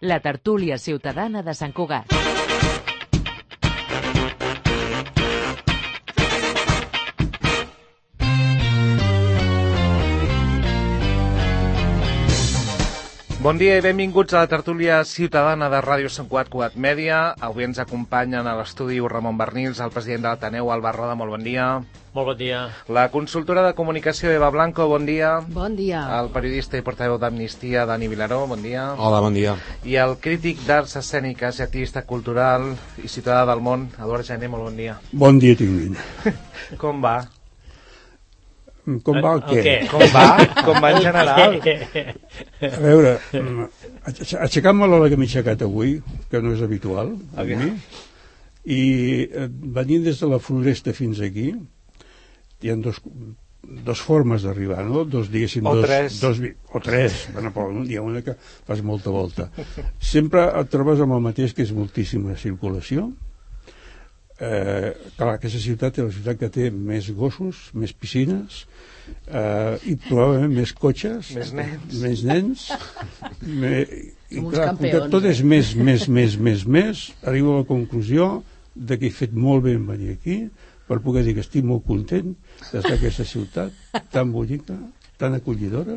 La tertúlia ciutadana de Sant Cugat. Bon dia i benvinguts a la tertúlia ciutadana de Ràdio Sant Cugat Cugat Mèdia. Avui ens acompanyen a l'estudi Ramon Bernils, el president de l'Ateneu, Alba Roda, molt bon dia. Molt bon dia. La consultora de comunicació Eva Blanco, bon dia. Bon dia. El periodista i portaveu d'Amnistia, Dani Vilaró, bon dia. Hola, bon dia. I el crític d'arts escèniques i activista cultural i ciutadà del món, Eduard Gené, molt bon dia. Bon dia, Tinguin. Com va? Com va el què? Com va? Com va en general? A veure, aixecant-me l'hora que m'he aixecat avui, que no és habitual, a mi, i eh, venint des de la floresta fins aquí, hi ha dos, dos formes d'arribar, no? Dos, diguéssim, O dos, tres. dos, o tres, bueno, però un dia una que fas molta volta. Sempre et trobes amb el mateix, que és moltíssima circulació, eh, clar, aquesta ciutat és la ciutat que té més gossos, més piscines eh, i probablement més cotxes Més nens. més nens me, i clar, com que tot eh? és més, més, més, més, més arribo a la conclusió de que he fet molt bé en venir aquí per poder dir que estic molt content d'estar aquesta ciutat tan bonica, tan acollidora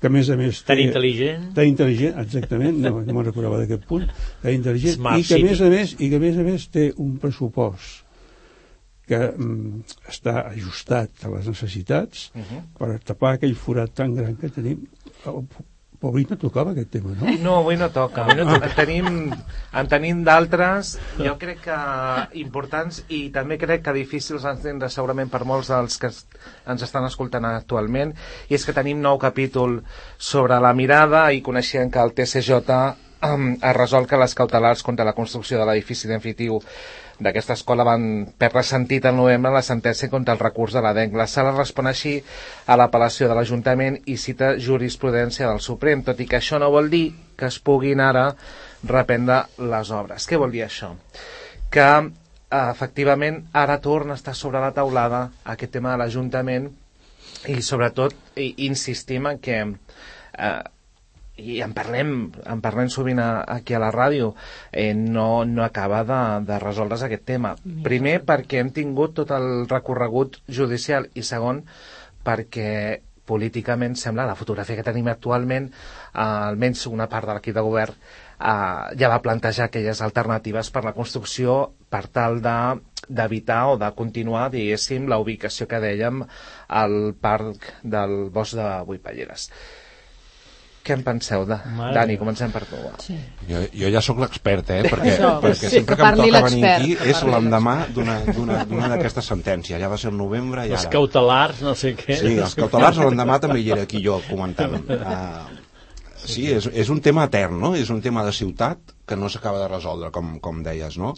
que a més a més Tan té- intel·ligent. tan intel·ligent, exactament, no, no me'n recordava d'aquest punt, tan intel·ligent, Smart i que a més a més, i que a més a més té un pressupost que mm, està ajustat a les necessitats Uh -huh. per tapar aquell forat tan gran que tenim. El Pobrit no tocava aquest tema, no? No, avui no toca. Avui no toca. En tenim, en tenim d'altres, jo crec que importants i també crec que difícils d'entendre segurament per molts dels que ens estan escoltant actualment, i és que tenim nou capítol sobre la mirada i coneixem que el TCJ um, ha resolt que les cautelars contra la construcció de l'edifici definitiu d'aquesta escola van perdre sentit al novembre la sentència contra el recurs de la DENC. La sala respon així a l'apel·lació de l'Ajuntament i cita jurisprudència del Suprem, tot i que això no vol dir que es puguin ara reprendre les obres. Què vol dir això? Que eh, efectivament ara torna a estar sobre la taulada aquest tema de l'Ajuntament i sobretot insistim en que eh, i en parlem, en parlem sovint a, aquí a la ràdio, eh, no, no acaba de, de resoldre's aquest tema. Primer, perquè hem tingut tot el recorregut judicial i segon, perquè políticament sembla la fotografia que tenim actualment, eh, almenys una part de l'equip de govern eh, ja va plantejar aquelles alternatives per la construcció per tal de d'evitar o de continuar, diguéssim, la ubicació que dèiem al parc del bosc de Vuipalleres. Què en penseu? De... Mare Dani, comencem per tu. Sí. Jo, jo ja sóc l'expert, eh? Perquè, Això, perquè sí, sempre que que em toca venir aquí és l'endemà d'una- d'una d'una d'aquestes sentències. Ja va ser el novembre i Els ara... cautelars, no sé què. Sí, els cautelars l'endemà també hi era aquí jo comentant. Uh, sí, és, és un tema etern, no? És un tema de ciutat que no s'acaba de resoldre, com, com deies, no?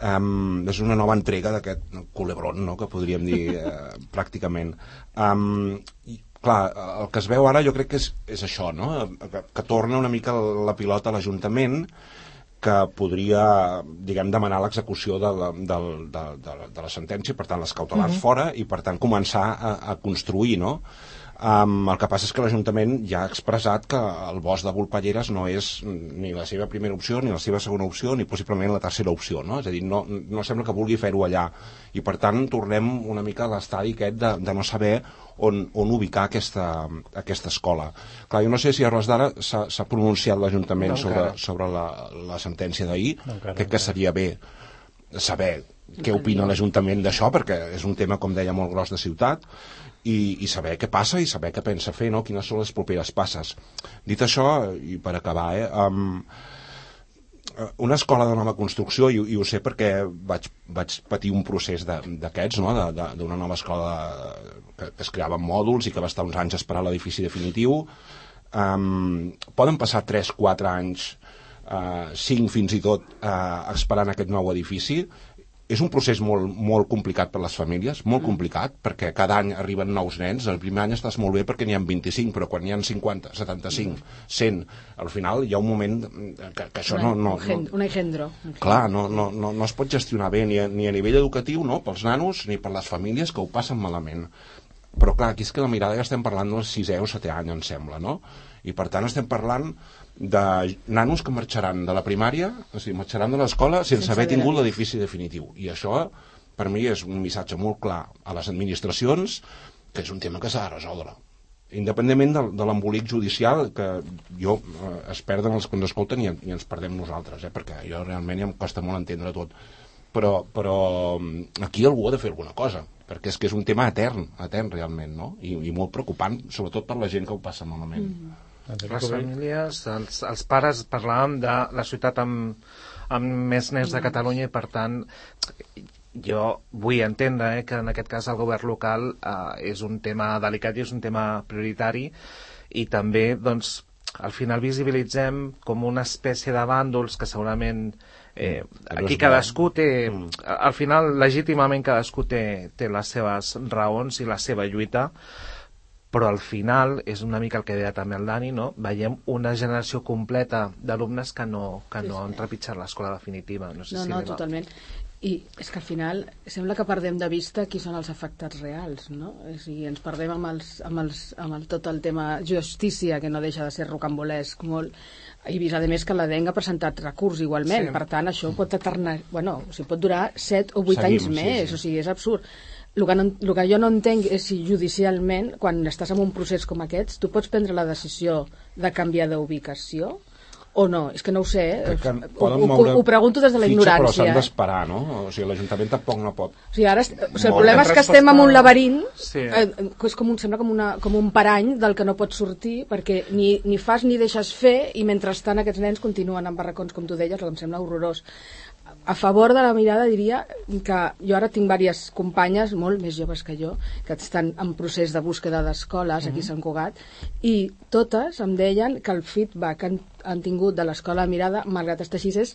Um, és una nova entrega d'aquest culebron, no?, que podríem dir uh, pràcticament. Um, i, clar, el que es veu ara jo crec que és, és això, no?, que, que torna una mica la pilota a l'Ajuntament, que podria, diguem, demanar l'execució de, la, de, de, de, de la sentència, per tant, les cautelars fora, i per tant començar a, a construir, no? Um, el que passa és que l'Ajuntament ja ha expressat que el bosc de Volpalleres no és ni la seva primera opció, ni la seva segona opció, ni possiblement la tercera opció, no? És a dir, no, no sembla que vulgui fer-ho allà. I per tant tornem una mica a l'estadi aquest de, de no saber on, on ubicar aquesta, aquesta escola. Clar, jo no sé si a res d'ara s'ha pronunciat l'Ajuntament No, sobre, sobre la, la sentència d'ahir. No, Crec que seria bé saber què opina l'Ajuntament d'això, perquè és un tema, com deia, molt gros de ciutat, i, i saber què passa i saber què pensa fer, no? quines són les properes passes. Dit això, i per acabar, eh, um, una escola de nova construcció, i, i ho sé perquè vaig, vaig patir un procés d'aquests, no? d'una nova escola que, que es creava en mòduls i que va estar uns anys esperant l'edifici definitiu. Um, poden passar 3-4 anys, uh, 5 fins i tot, uh, esperant aquest nou edifici. És un procés molt, molt complicat per les famílies, molt complicat, perquè cada any arriben nous nens. El primer any estàs molt bé perquè n'hi ha 25, però quan n'hi ha 50, 75, 100, al final hi ha un moment que, que això no... no, un, no un engendro. Clar, no, no, no, no es pot gestionar bé ni a, ni a nivell educatiu, no, pels nanos, ni per les famílies que ho passen malament. però clar, aquí és que la mirada ja estem parlant del sisè o setè any, em sembla, no? I per tant estem parlant de nanos que marxaran de la primària, o sigui, marxaran de l'escola sense, Sense haver tingut l'edifici definitiu. I això, per mi, és un missatge molt clar a les administracions que és un tema que s'ha de resoldre independentment del, de l'embolic judicial que jo eh, es perden els que ens escolten i, i ens perdem nosaltres eh, perquè jo realment ja em costa molt entendre tot però, però mm, aquí algú ha de fer alguna cosa perquè és que és un tema etern, etern realment no? I, i molt preocupant, sobretot per la gent que ho passa malament mm. Les famílies, els, els pares, parlàvem de la ciutat amb, amb més nens de Catalunya i per tant jo vull entendre eh, que en aquest cas el govern local eh, és un tema delicat i és un tema prioritari i també doncs al final visibilitzem com una espècie de bàndols que segurament eh, aquí cadascú té al final legítimament cadascú té, té les seves raons i la seva lluita però al final és una mica el que deia també el Dani, no? veiem una generació completa d'alumnes que no, que no han trepitjat l'escola definitiva. No, sé No, si no, totalment. I és que al final sembla que perdem de vista qui són els afectats reals, no? O sigui, ens perdem amb, els, amb, els, amb el, tot el tema justícia, que no deixa de ser rocambolesc molt, i vist, a més, que la DENG ha presentat recurs igualment, Sí. per tant, això pot eternar, bueno, o sigui, pot durar 7 o 8 Seguim, anys sí, més, sí. o sigui, és absurd. El que, no, el que jo no entenc és si judicialment, quan estàs en un procés com aquests, tu pots prendre la decisió de canviar d'ubicació o no, és que no ho sé, eh? Que ho, ho, ho pregunto des de la fitxa, però ignorància. s'han eh? d'esperar, no? O sigui, l'Ajuntament tampoc no pot O sigui, ara, o sigui, el Molt problema és que estem en un laberint, Sí. eh, que és com un, sembla com, una, com un parany del que no pots sortir, perquè ni, ni fas ni deixes fer, i mentrestant aquests nens continuen en barracons, com tu deies, el que em sembla horrorós. A favor de la mirada diria que jo ara tinc diverses companyes molt més joves que jo que estan en procés de búsqueda d'escoles aquí a Sant Cugat i totes em deien que el feedback que han, han tingut de l'escola de mirada, malgrat estar així, és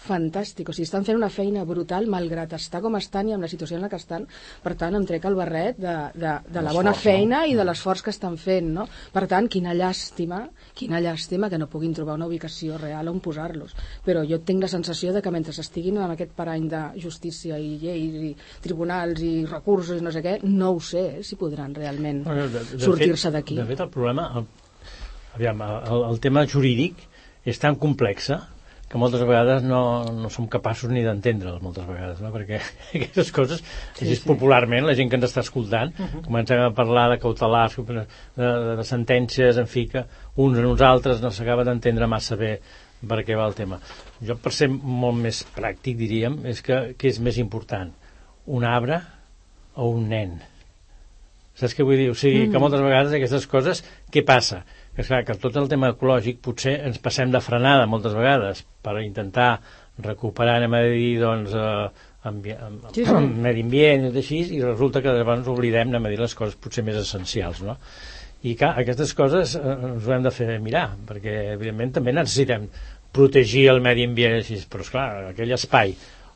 fantàstic, o sigui, estan fent una feina brutal malgrat estar com estan i amb la situació en la que estan per tant em trec el barret de, de, de la bona feina i de l'esforç que estan fent no? per tant, quina llàstima quina llàstima que no puguin trobar una ubicació real on posar-los. Però jo tinc la sensació de que mentre estiguin en aquest parany de justícia i lleis i tribunals i recursos i no sé què, no ho sé eh, si podran realment sortir-se d'aquí. De fet, el problema, el, aviam, el, el tema jurídic és tan complex que moltes vegades no, no som capaços ni d'entendre'l moltes vegades, no? perquè aquestes coses, sí, així sí. popularment, la gent que ens està escoltant, uh -huh. comencem a parlar de cautelars, de, de, de sentències, en fi, que uns en uns altres no s'acaba d'entendre massa bé per què va el tema. Jo, per ser molt més pràctic, diríem, és que, que és més important, un arbre o un nen? Saps què vull dir? O sigui, que moltes vegades aquestes coses, què passa? Que, esclar, que tot el tema ecològic potser ens passem de frenada moltes vegades per intentar recuperar, anem a dir, doncs, eh, ambi amb, Sí, sí. amb medi ambient i tot així, i resulta que llavors oblidem, anem a dir, les coses potser més essencials, no? I clar, aquestes coses eh, ens ho hem de fer mirar, perquè evidentment també necessitem protegir el medi ambient així, però esclar, aquell espai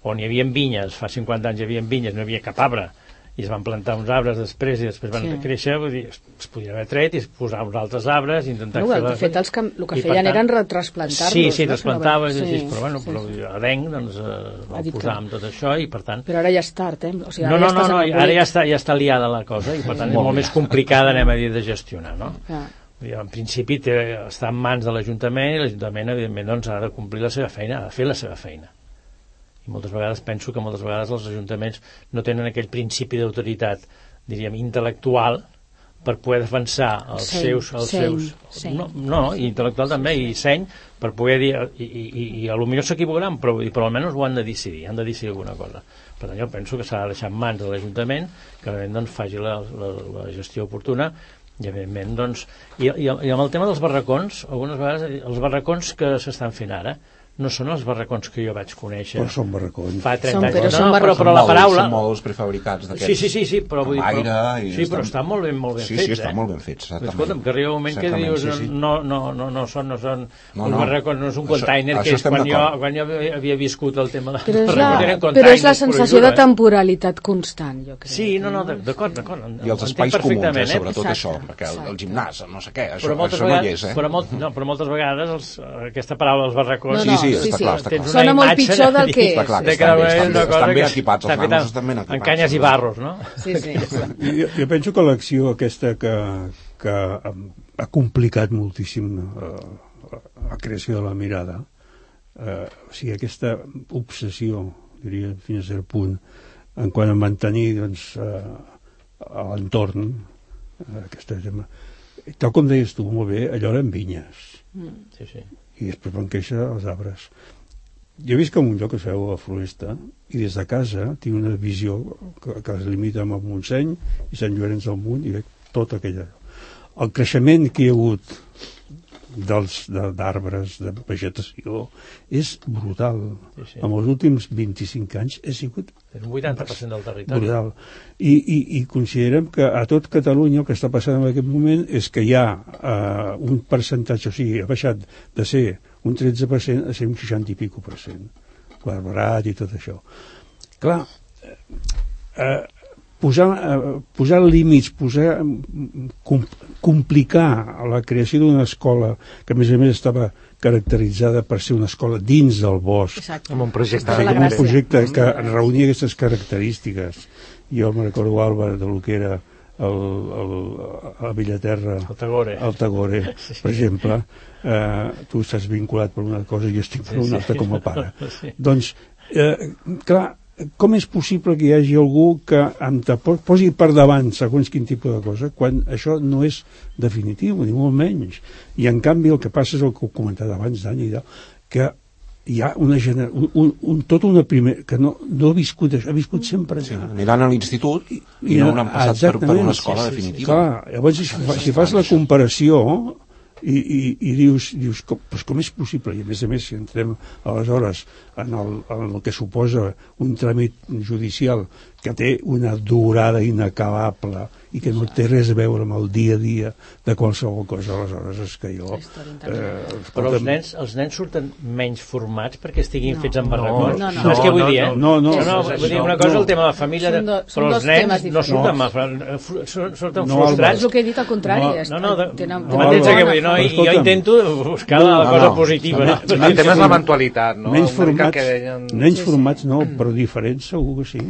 on hi havia vinyes, fa 50 anys hi havia vinyes, no hi havia cap arbre, i es van plantar uns arbres després i després van Sí. sí. créixer, vull dir, es, es podien haver tret i posar uns altres arbres i intentar no, fer... de fet, els que, el que I, feien tant, eren retransplantar-los Sí, sí, no? trasplantaves, Sí, sí, així, però bueno, sí, però sí. l'ADENC doncs, eh, va posar que- amb tot això i per tant però ara ja és tard, eh? O sigui, no, ara no, ja no, no, en ara ja està, ja està liada la cosa i per tant és Molt més complicada, anem a dir, de gestionar, no? Dir, En principi té, està en mans de l'Ajuntament i l'Ajuntament, evidentment, doncs, ha de complir la seva feina, ha de fer la seva feina. I moltes vegades penso que moltes vegades els ajuntaments no tenen aquell principi d'autoritat, diríem, intel·lectual per poder defensar els Seny, seus... Els seny, seus seny. No, no, i intel·lectual també, i seny, per poder dir... I, i, i, i a lo millor s'equivocaran, però, però almenys ho han de decidir, han de decidir alguna cosa. Per tant, jo penso que s'ha de deixar en mans de l'Ajuntament, que evidentment doncs, faci la, la, la gestió oportuna, i evidentment, doncs... I, i, I amb el tema dels barracons, algunes vegades, els barracons que s'estan fent ara, no són els barracons que jo vaig conèixer Però són barracons. fa 30 Són- anys. però no, són no, però, però la paraula... Són molts prefabricats d'aquests. Sí, sí, sí, sí, però vull dir... Però, i sí, però estan- estan molt ben, molt ben sí, fets, Sí, estan eh? molt ben fets, exactament. Escolta'm, que arriba un moment que dius sí, sí. no, no, no, no són, no són No, no. barracons, no és un Això- container, això que és quan jo, quan jo havia- viscut el tema de Però és, la, però és la sensació de eh? temporalitat constant, jo crec. Sí, no, no, d'acord, d'acord. I els espais comuns, eh, perfectament, sobretot Exacte, això, perquè el, el gimnàs, no sé què, això, això no hi és, eh? però, molt, no, però moltes vegades els, aquesta paraula, els barracons, No, Sí, no, sí, sí, està clar, està clar. Sona molt pitjor del que de és. Està clar que estan bé, és estan estan ben equipats, els nanos estan ben En equipats. canyes i barros, no? Sí, sí. Jo, jo penso que l'acció aquesta que, que ha, complicat moltíssim eh, la, creació de la mirada, eh, o sigui, aquesta obsessió, diria, fins a cert punt, en quant a mantenir doncs, eh, l'entorn eh, aquest tema. Tal com deies tu molt bé, allò eren vinyes Sí, sí. I després van créixer els arbres. Jo que en un lloc es veu a la floresta i des de casa tinc una visió que, que es limita amb el Montseny i Sant Llorenç del Munt i veig tot aquella... El creixement que hi ha hagut d'arbres, de, de vegetació, és brutal. Sí, sí. En els últims 25 anys ha sigut És un 80% del territori. brutal. I, i, I considerem que a tot Catalunya el que està passant en aquest moment és que hi ha eh, un percentatge, o sigui, ha baixat de ser un 13% a ser un 60 i pico per cent. L'arborat i tot això. Clar, eh, eh, posar, eh, posar límits, posar, mm, com, complicar la creació d'una escola que a més a més estava caracteritzada per ser una escola dins del bosc, Exacte. Amb un projecte la com un projecte que reunia aquestes característiques. Jo me'n recordo, Alba, del que era el, el, a Villaterra, El Tagore. el Tagore, per exemple. Eh, tu estàs vinculat per una cosa i jo estic per una altra com a pare. Sí. Doncs, eh, clar, com és possible que hi hagi algú que antepo- posi per davant segons quin tipus de cosa quan això no és definitiu, ni molt menys. I en canvi el que passa és el que he comentat abans, Dani, que hi ha una gener... un, un, un, tota una primera... que no, no ha viscut això, ha viscut sempre Sí, aniran a l'institut i, i no hauran passat per, per una escola definitiva. Clar, llavors si, fa, si fas la comparació i, i, i dius, dius com, pues com és possible? I a més a més, si entrem aleshores en el, en el que suposa un tràmit judicial que té una durada inacabable i que no té res a veure amb el dia a dia de qualsevol cosa, aleshores és que jo... Interna. Però els nens, els nens surten menys formats perquè estiguin No. fets amb No, barracons. no, no. no, és que vull No, dir, eh? no, no, no, no, vull dir, no, una cosa no. el tema de la família, de, Són do- són però dos els nens no surten, no. fru- sur- surten No, frustrats. És el que he dit al contrari. No, és- No, no, de, tenen- no, no, vull dir? No, Però i jo intento buscar la No, cosa no. positiva. No, No, no, El tema és l'eventualitat, no? Menys formats, que nens formats no, però diferents segur que sí.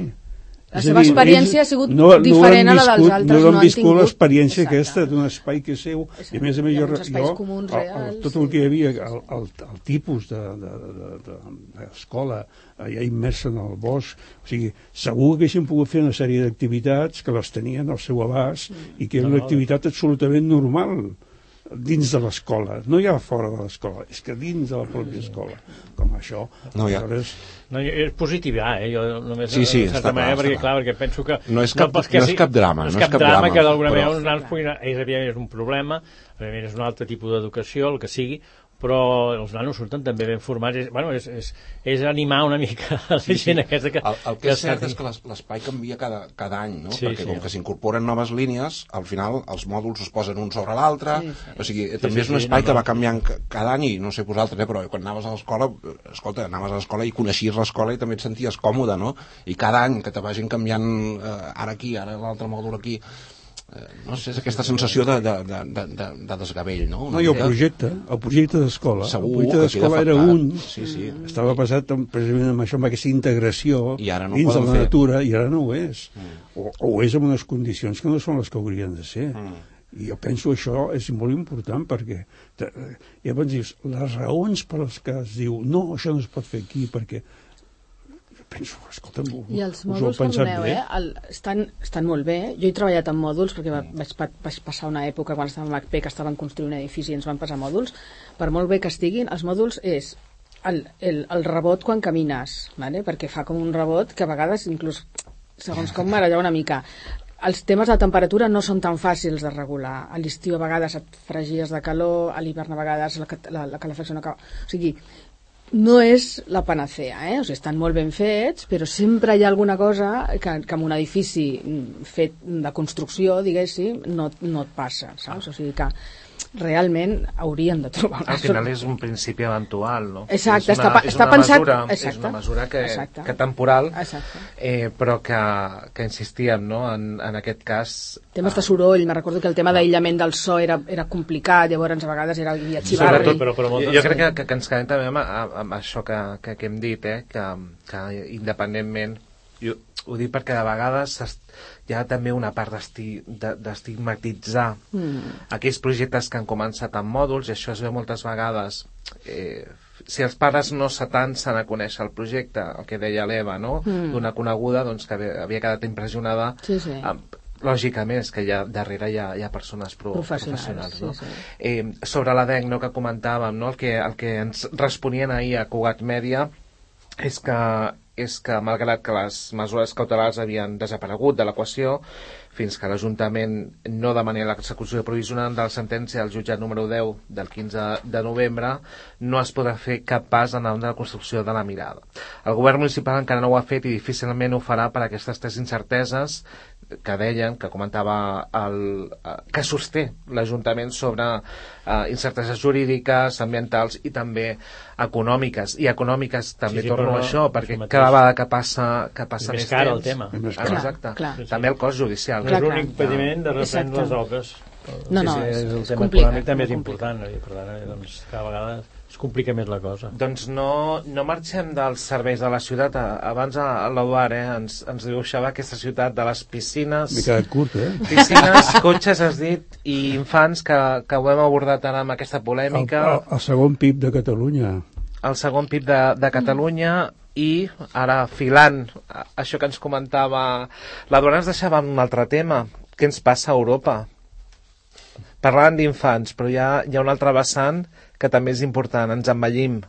La seva dir, experiència ells ha sigut no, diferent no a la dels viscut, altres, No no han viscut l'experiència Exacte. aquesta d'un espai que és seu. I a més a més jo, jo comuns el, el, tot el que hi havia, el, el, el tipus de- de- de- de- d'escola allà immersa en el bosc, o sigui, segur que haguessin pogut fer una sèrie d'activitats que les tenien al seu abast i que era No, una no. activitat absolutament normal dins de l'escola, no ja fora de l'escola, és que dins de la pròpia escola, com això. No, ja. Aleshores, No, és positiva, eh? Jo només, Sí, sí, certa està clar, manera, està perquè, clar. clar, perquè penso que... No és cap- que no és cap drama, no és no cap és cap drama, drama, que d'alguna però- manera uns nanos puguin... És, és un problema, evidentment és un altre tipus d'educació, el que sigui, però els nanos surten també ben formats. És, bueno, és, és, és animar una mica la gent aquesta que... El, el que és cert és que l'es- l'espai canvia cada, cada any, no? Sí, Perquè sí. com que s'incorporen noves línies, al final els mòduls es posen un sobre l'altre, Sí, sí. o sigui, Sí, també sí, és un sí, espai no, que no. va canviant ca- cada any, i no sé vosaltres, eh, però quan anaves a l'escola, escolta, anaves a l'escola i coneixies l'escola i també et senties còmode, no? I cada any que te vagin canviant eh, ara aquí, ara l'altre mòdul aquí, no sé, és aquesta sensació de, de, de, de, de, de desgavell, no? Una No, i el projecte, el projecte d'escola, el projecte d'escola era un, Sí, sí. estava basat en, precisament en això, amb aquesta integració I ara no dins de la fer. natura, i ara no ho és. O, o ho és en unes condicions que no són les que haurien de ser. I jo penso això és molt important perquè te- llavors dius, les raons per les que es diu no, això no es pot fer aquí perquè penso, escolta'm, I els us ho heu mòduls, bé? eh? El, estan, estan molt bé. Jo he treballat amb mòduls perquè va, vaig, pa- vaig passar una època quan estàvem a HP que estaven construint un edifici i ens van passar mòduls. Per molt bé que estiguin, els mòduls és el, el, el rebot quan camines, vale? perquè fa com un rebot que a vegades inclús segons com marallar una mica els temes de temperatura no són tan fàcils de regular. A l'estiu a vegades et fregies de calor, a l'hivern a vegades la, la, la calefacció no acaba... O sigui, no és la panacea, eh? O sigui, estan molt ben fets, però sempre hi ha alguna cosa que, que en un edifici fet de construcció, diguéssim, no, no et passa, saps? O sigui que realment haurien de trobar una Al final és un principi eventual, no? Exacte, és està pa- és està una pensat- Mesura, És exacte. una mesura que, Exacte. que temporal, Exacte. eh, però que, que insistíem, no? En, en aquest cas... temes de soroll, me recordo que el tema d'aïllament del so era, era complicat, llavors a vegades era guia xivarri. Sobretot, però, però Jo, moltes... jo crec que, que, que ens quedem també amb, amb, amb això que, que, que hem dit, eh? que, que independentment jo, ho dic perquè de vegades es- hi ha també una part d'esti- de- d'estigmatitzar Mm. aquells projectes que han començat amb mòduls i això es veu moltes vegades eh, si els pares no s'atancen a conèixer el projecte, el que deia l'Eva no? Mm. d'una coneguda doncs, que havia, quedat impressionada Sí, sí. amb, lògicament és que hi ha, darrere hi ha, hi ha persones pro, Professionals, professionals no? sí, sí. Eh, sobre l'ADEC no, que comentàvem no? el, que, el que ens responien ahir a Cugat Mèdia és que, és que malgrat que les mesures cautelars havien desaparegut de l'equació fins que l'Ajuntament no demani l'execució provisional de la sentència del jutjat número 10 del 15 de novembre no es podrà fer cap pas en la construcció de la mirada. El govern municipal encara no ho ha fet i difícilment ho farà per aquestes tres incerteses que deien, que comentava el, eh, que sosté l'Ajuntament sobre eh, incerteses jurídiques, ambientals i també econòmiques. I econòmiques també Sí, sí, torno a això, perquè mateix. cada vegada que passa, que passa És més, més car el temps... tema. És més Ah, car. Exacte. Clar, clar. També el cost judicial. No Clar, és clar. l'únic impediment de reprendre les obres. No, no, sí, sí, és- és el tema complicat, econòmic també és molt important, no? i per tant, eh, doncs, cada vegada complica més la cosa. Doncs no, no marxem dels serveis de la ciutat. Abans a- l'Eduard eh, ens, ens dibuixava aquesta ciutat de les piscines... M'he quedat curt, eh? Piscines, cotxes, has dit, i infants, que, que ho hem abordat ara amb aquesta El, polèmica. el, el segon PIB de Catalunya. el segon PIB de, de Catalunya i ara filant això que ens comentava la Dora ens deixava un altre tema què ens passa a Europa parlant d'infants però hi ha, hi ha un altre vessant que també és important, ens envellim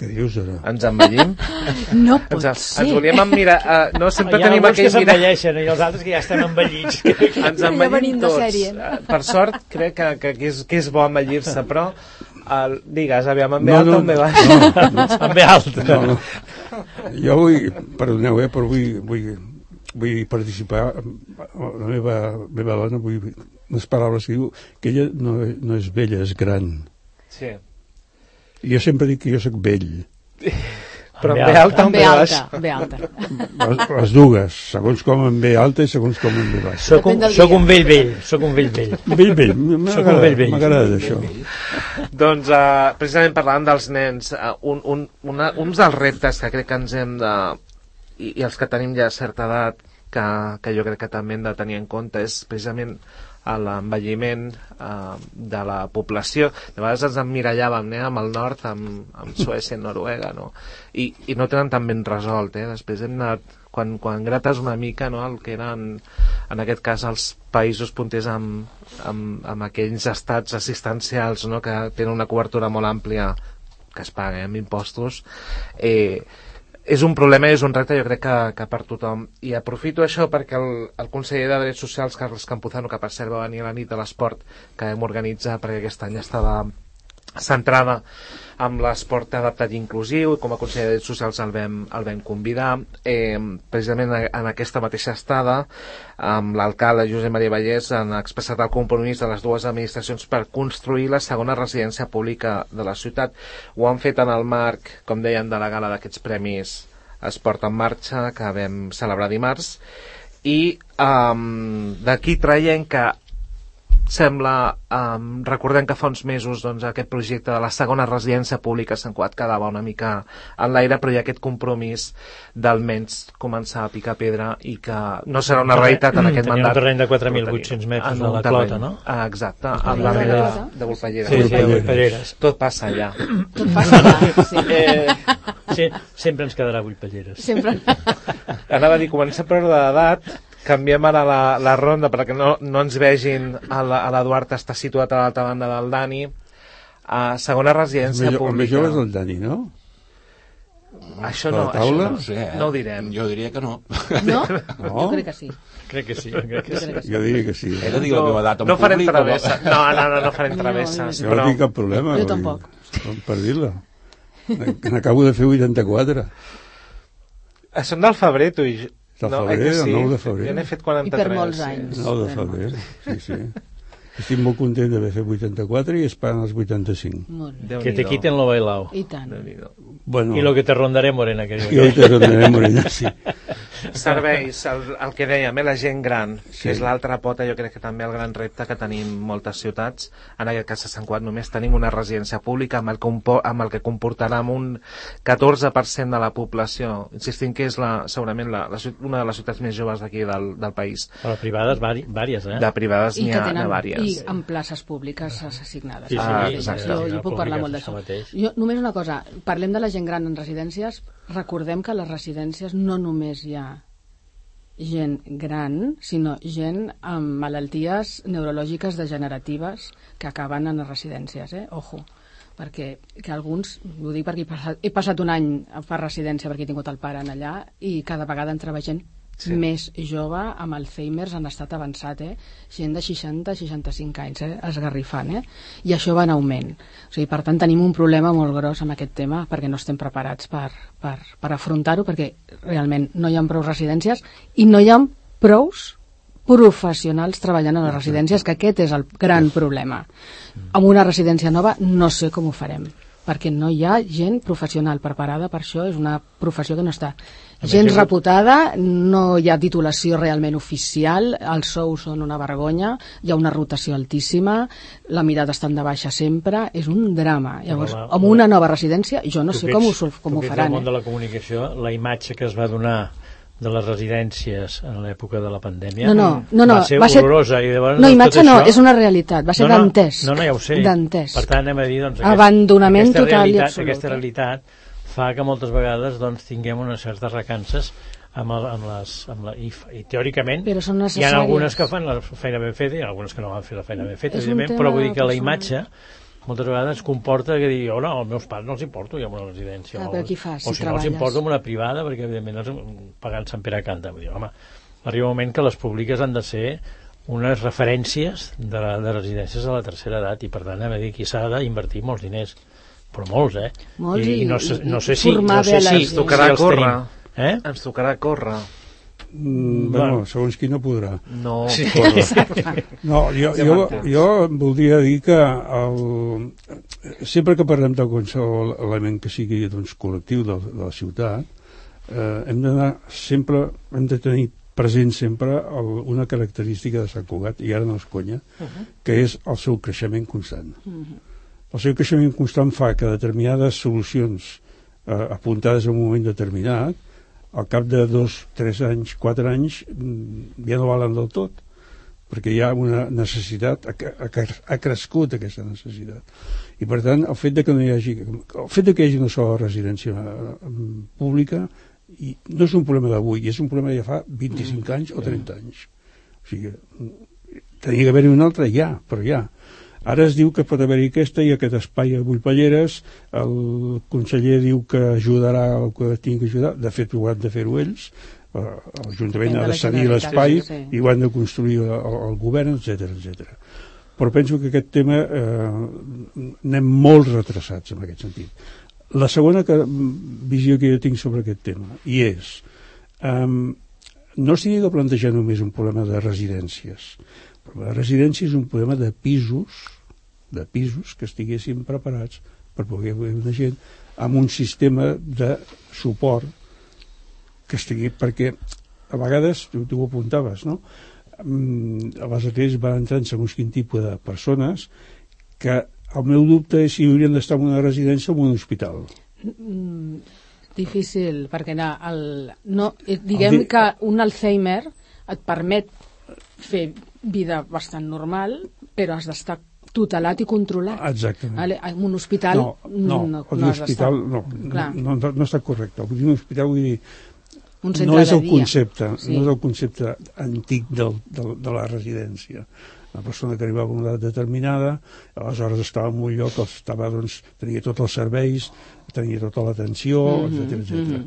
Què dius, ara? ens envellim No pot ens, ser. ens volíem emmirar uh, no, sempre Hi ha tenim alguns que aquell mirar s'envelleixen i els altres que ja estan envellits. ens Ja envellim de tots sèrie. Eh, per sort crec que, que, que, és, que és bo envellir-se però el, digues, aviam, en ve No, alta no, o en ve baixa no, no, Amb ve alta. no, no. Jo vull, perdoneu, eh, però vull, vull, vull participar. La meva, meva dona, vull unes paraules que diu que ella no, no és vella, és gran. Sí. Jo sempre dic que jo sóc vell. però Amb en ve alta o en alta, alta. Les, les dues, segons com em ve alta i segons com em ve baixa. Soc un, soc un vell vell, soc un vell vell. Vell, vell, m'agrada vell vell. m'agrada això. Doncs uh, precisament parlant dels nens, uh, un, un, una, uns dels reptes que crec que ens hem de... I, i els que tenim ja certa edat, que, que jo crec que també hem de tenir en compte, és precisament a l'envelliment uh, de la població. De vegades ens emmirallàvem eh, amb el nord, amb, amb Suècia i Noruega, no? I, I no tenen tan ben resolt, eh? Després hem anat, quan, quan grates una mica, no?, el que eren, en aquest cas, els països punters amb, amb, amb aquells estats assistencials, no?, que tenen una cobertura molt àmplia que es paga eh, amb impostos, eh, és un problema i és un repte jo crec que, que per tothom. I aprofito això perquè el, el conseller de Drets Socials Carles Campuzano que per cert va venir a la nit de l'esport que vam organitzar perquè aquest any estava centrada amb l'esport adaptat i inclusiu i com a conseller de Socials el vam, el vam convidar. Eh, precisament en aquesta mateixa estada amb l'alcalde Josep Maria Vallès han expressat el compromís de les dues administracions per construir la segona residència pública de la ciutat. Ho han fet en el marc, com deien, de la gala d'aquests premis Esport en Marxa que vam celebrar dimarts. I um, d'aquí traiem que sembla, um, recordem que fa uns mesos doncs, aquest projecte de la segona residència pública a Sant Cuat quedava una mica en l'aire, però hi ha aquest compromís d'almenys començar a picar pedra i que no serà una realitat en aquest Tenia mandat. un terreny de 4.800 però metres en de la terreny. clota, no? Ah, exacte, al barri de, de Volpellera. Sí, sí, Volpelleres. a Volpelleres. Tot passa allà. Tot passa allà, sí. Eh, Sí, sempre ens quedarà Volpelleres. Sempre. anava a dir, comença per l'edat, canviem ara la, la ronda perquè no, no ens vegin a la- a l'Eduard està situat a l'altra banda del Dani a segona El residència millor, el pública millor és el Dani, no? això no, això No sé, eh? no ho direm Jo diria que no. No? No? Jo crec que sí. Crec que sí, crec que sí. Jo diria que sí. He de dir la meva edat en no farem públic. travessa no, no, no, no farem No, travesses Jo no però tinc cap problema. Jo vull- tampoc. Per dir-la. N'acabo de fer 84. eh, són del febrer tu i jo Del no, febrer, que el 9 de febrer. jo n'he fet I 43 per molts anys. No, de febrer. Sí, sí. Estic molt content d'haver fet 84 i esperant els 85. Molt bé. Que te quiten lo bailao. I tant. Bueno, I lo que te rondaré, Morena, que. I ahorita rondaré Morena, sí. Serveis, el, el que dèiem, eh, la gent gran, sí. Sí. que és l'altra pota, jo crec que també el gran repte que tenim moltes ciutats. En aquest cas a Sant Cugat només tenim una residència pública amb el, compo amb el que comportarà amb un 14% de la població, insistint que és la, segurament la, la, una de les ciutats més joves d'aquí del, del país. Però privades, vari, vàries, eh? De privades n'hi que ha, tenen, ha vàries. I amb places públiques assignades. Sí, sí, Ah, sí, exacte. Jo, sí, jo puc parlar molt d'això. Jo, només una cosa, parlem de la gent gran en residències, recordem que a les residències no només hi ha gent gran, sinó gent amb malalties neurològiques degeneratives que acaben en les residències, eh? Ojo perquè que alguns, ho dic perquè he passat, he passat un any per residència perquè he tingut el pare en allà i cada vegada en troba gent Sí. més jove amb Alzheimer en estat avançat, eh? gent de 60-65 anys, eh? esgarrifant, eh? i això va en augment. O sigui, per tant, tenim un problema molt gros amb aquest tema perquè no estem preparats per, per, per afrontar-ho perquè realment no hi ha prou residències i no hi ha prous professionals treballant a les residències, que aquest és el gran problema. Amb una residència nova no sé com ho farem, perquè no hi ha gent professional preparada per això, és una professió que no està gens més, reputada, no hi ha titulació realment oficial, els sous són una vergonya, hi ha una rotació altíssima, la mirada està de baixa sempre, és un drama. Llavors, la- amb una nova residència, jo no Tu sé que com ho, ets- com tu ho que ets faran. del món de Eh? la comunicació, la imatge que es va donar de les residències en l'època de la pandèmia No, no, no, no, va ser va ser- horrorosa. I llavors, No, imatge no, això- és una realitat, va ser no, no, dantesc. No, no, ja ho sé. Dantesc. Per tant, anem a dir... Doncs, Abandonament aquesta total i realitat, absolut, Aquesta realitat fa que moltes vegades doncs, tinguem unes certes recances amb, el, amb les, amb la, i, i teòricament Però són hi ha algunes que fan la feina ben feta i algunes que no van fer la feina ben feta, evidentment, però vull dir que la imatge moltes vegades comporta que digui, oh no, als meus pares no els importo ja en una residència Ah, o, però qui fa, o si si no els treballes? importo en una privada perquè evidentment els pagant Sant Pere canta. Vull dir, home, arriba un moment que les públiques han de ser unes referències de, la, de residències de la tercera edat i per tant de dir aquí s'ha d'invertir molts diners però molts, eh? Molts I, i- no, sé, i- no sé si, no sé si, gent. si Tocarà els córrer. tenim. Eh? Ens tocarà córrer. Mm, Bueno. bueno, segons qui no podrà. No, Sí. No, jo, jo, jo voldria dir que el, sempre que parlem de qualsevol element que sigui doncs, col·lectiu de, de la ciutat, eh, hem d'anar sempre, hem de tenir present sempre el, una característica de Sant Cugat, i ara no és conya, que és el seu creixement constant. El seu creixement constant fa que determinades solucions eh, apuntades en un moment determinat, al cap de dos, tres anys, quatre anys, mm, ja no valen del tot perquè hi ha una necessitat, ha, ha, ha crescut aquesta necessitat. I per tant, el fet de que no hi hagi, el fet de que hi hagi una sola residència eh, pública i no és un problema d'avui, és un problema de ja fa 25 anys o 30 anys. O sigui, tenia que haver-hi una altra, ja, però ja. Ara es diu que pot haver-hi aquesta i aquest espai a Vullpalleres, el conseller diu que ajudarà el que tingui que ajudar, de fet ho han de fer-ho ells, eh, l'Ajuntament ha de cedir l'espai sí, sí. i ho han de construir el, el govern, etc etc. Però penso que aquest tema eh, anem molt retrasats en aquest sentit. La segona que, visió que jo tinc sobre aquest tema, i és, um, no s'hi de plantejar només un problema de residències. El problema de residències és un problema de pisos, de pisos que estiguessin preparats per poder haver una gent amb un sistema de suport que estigui, perquè a vegades, tu, tu ho apuntaves, no? Mm, a les ATs van entrar en segons quin tipus de persones que el meu dubte és si haurien d'estar en una residència o en un hospital. Mm, difícil, perquè no, el, no, eh, diguem El que un Alzheimer et permet fer vida bastant normal, però has d'estar tutelat i controlat. Exactament. En un hospital no, no, no, no has hospital no, Clar. no, no, no està correcte. Vull dir, un hospital vull dir, Un no és el dia. concepte, Sí. no és el concepte antic del, del, de la residència. Una persona que arribava a una edat determinada, aleshores estava en un lloc, estava, doncs, tenia tots els serveis, tenia tota l'atenció, Mhm, etc etc.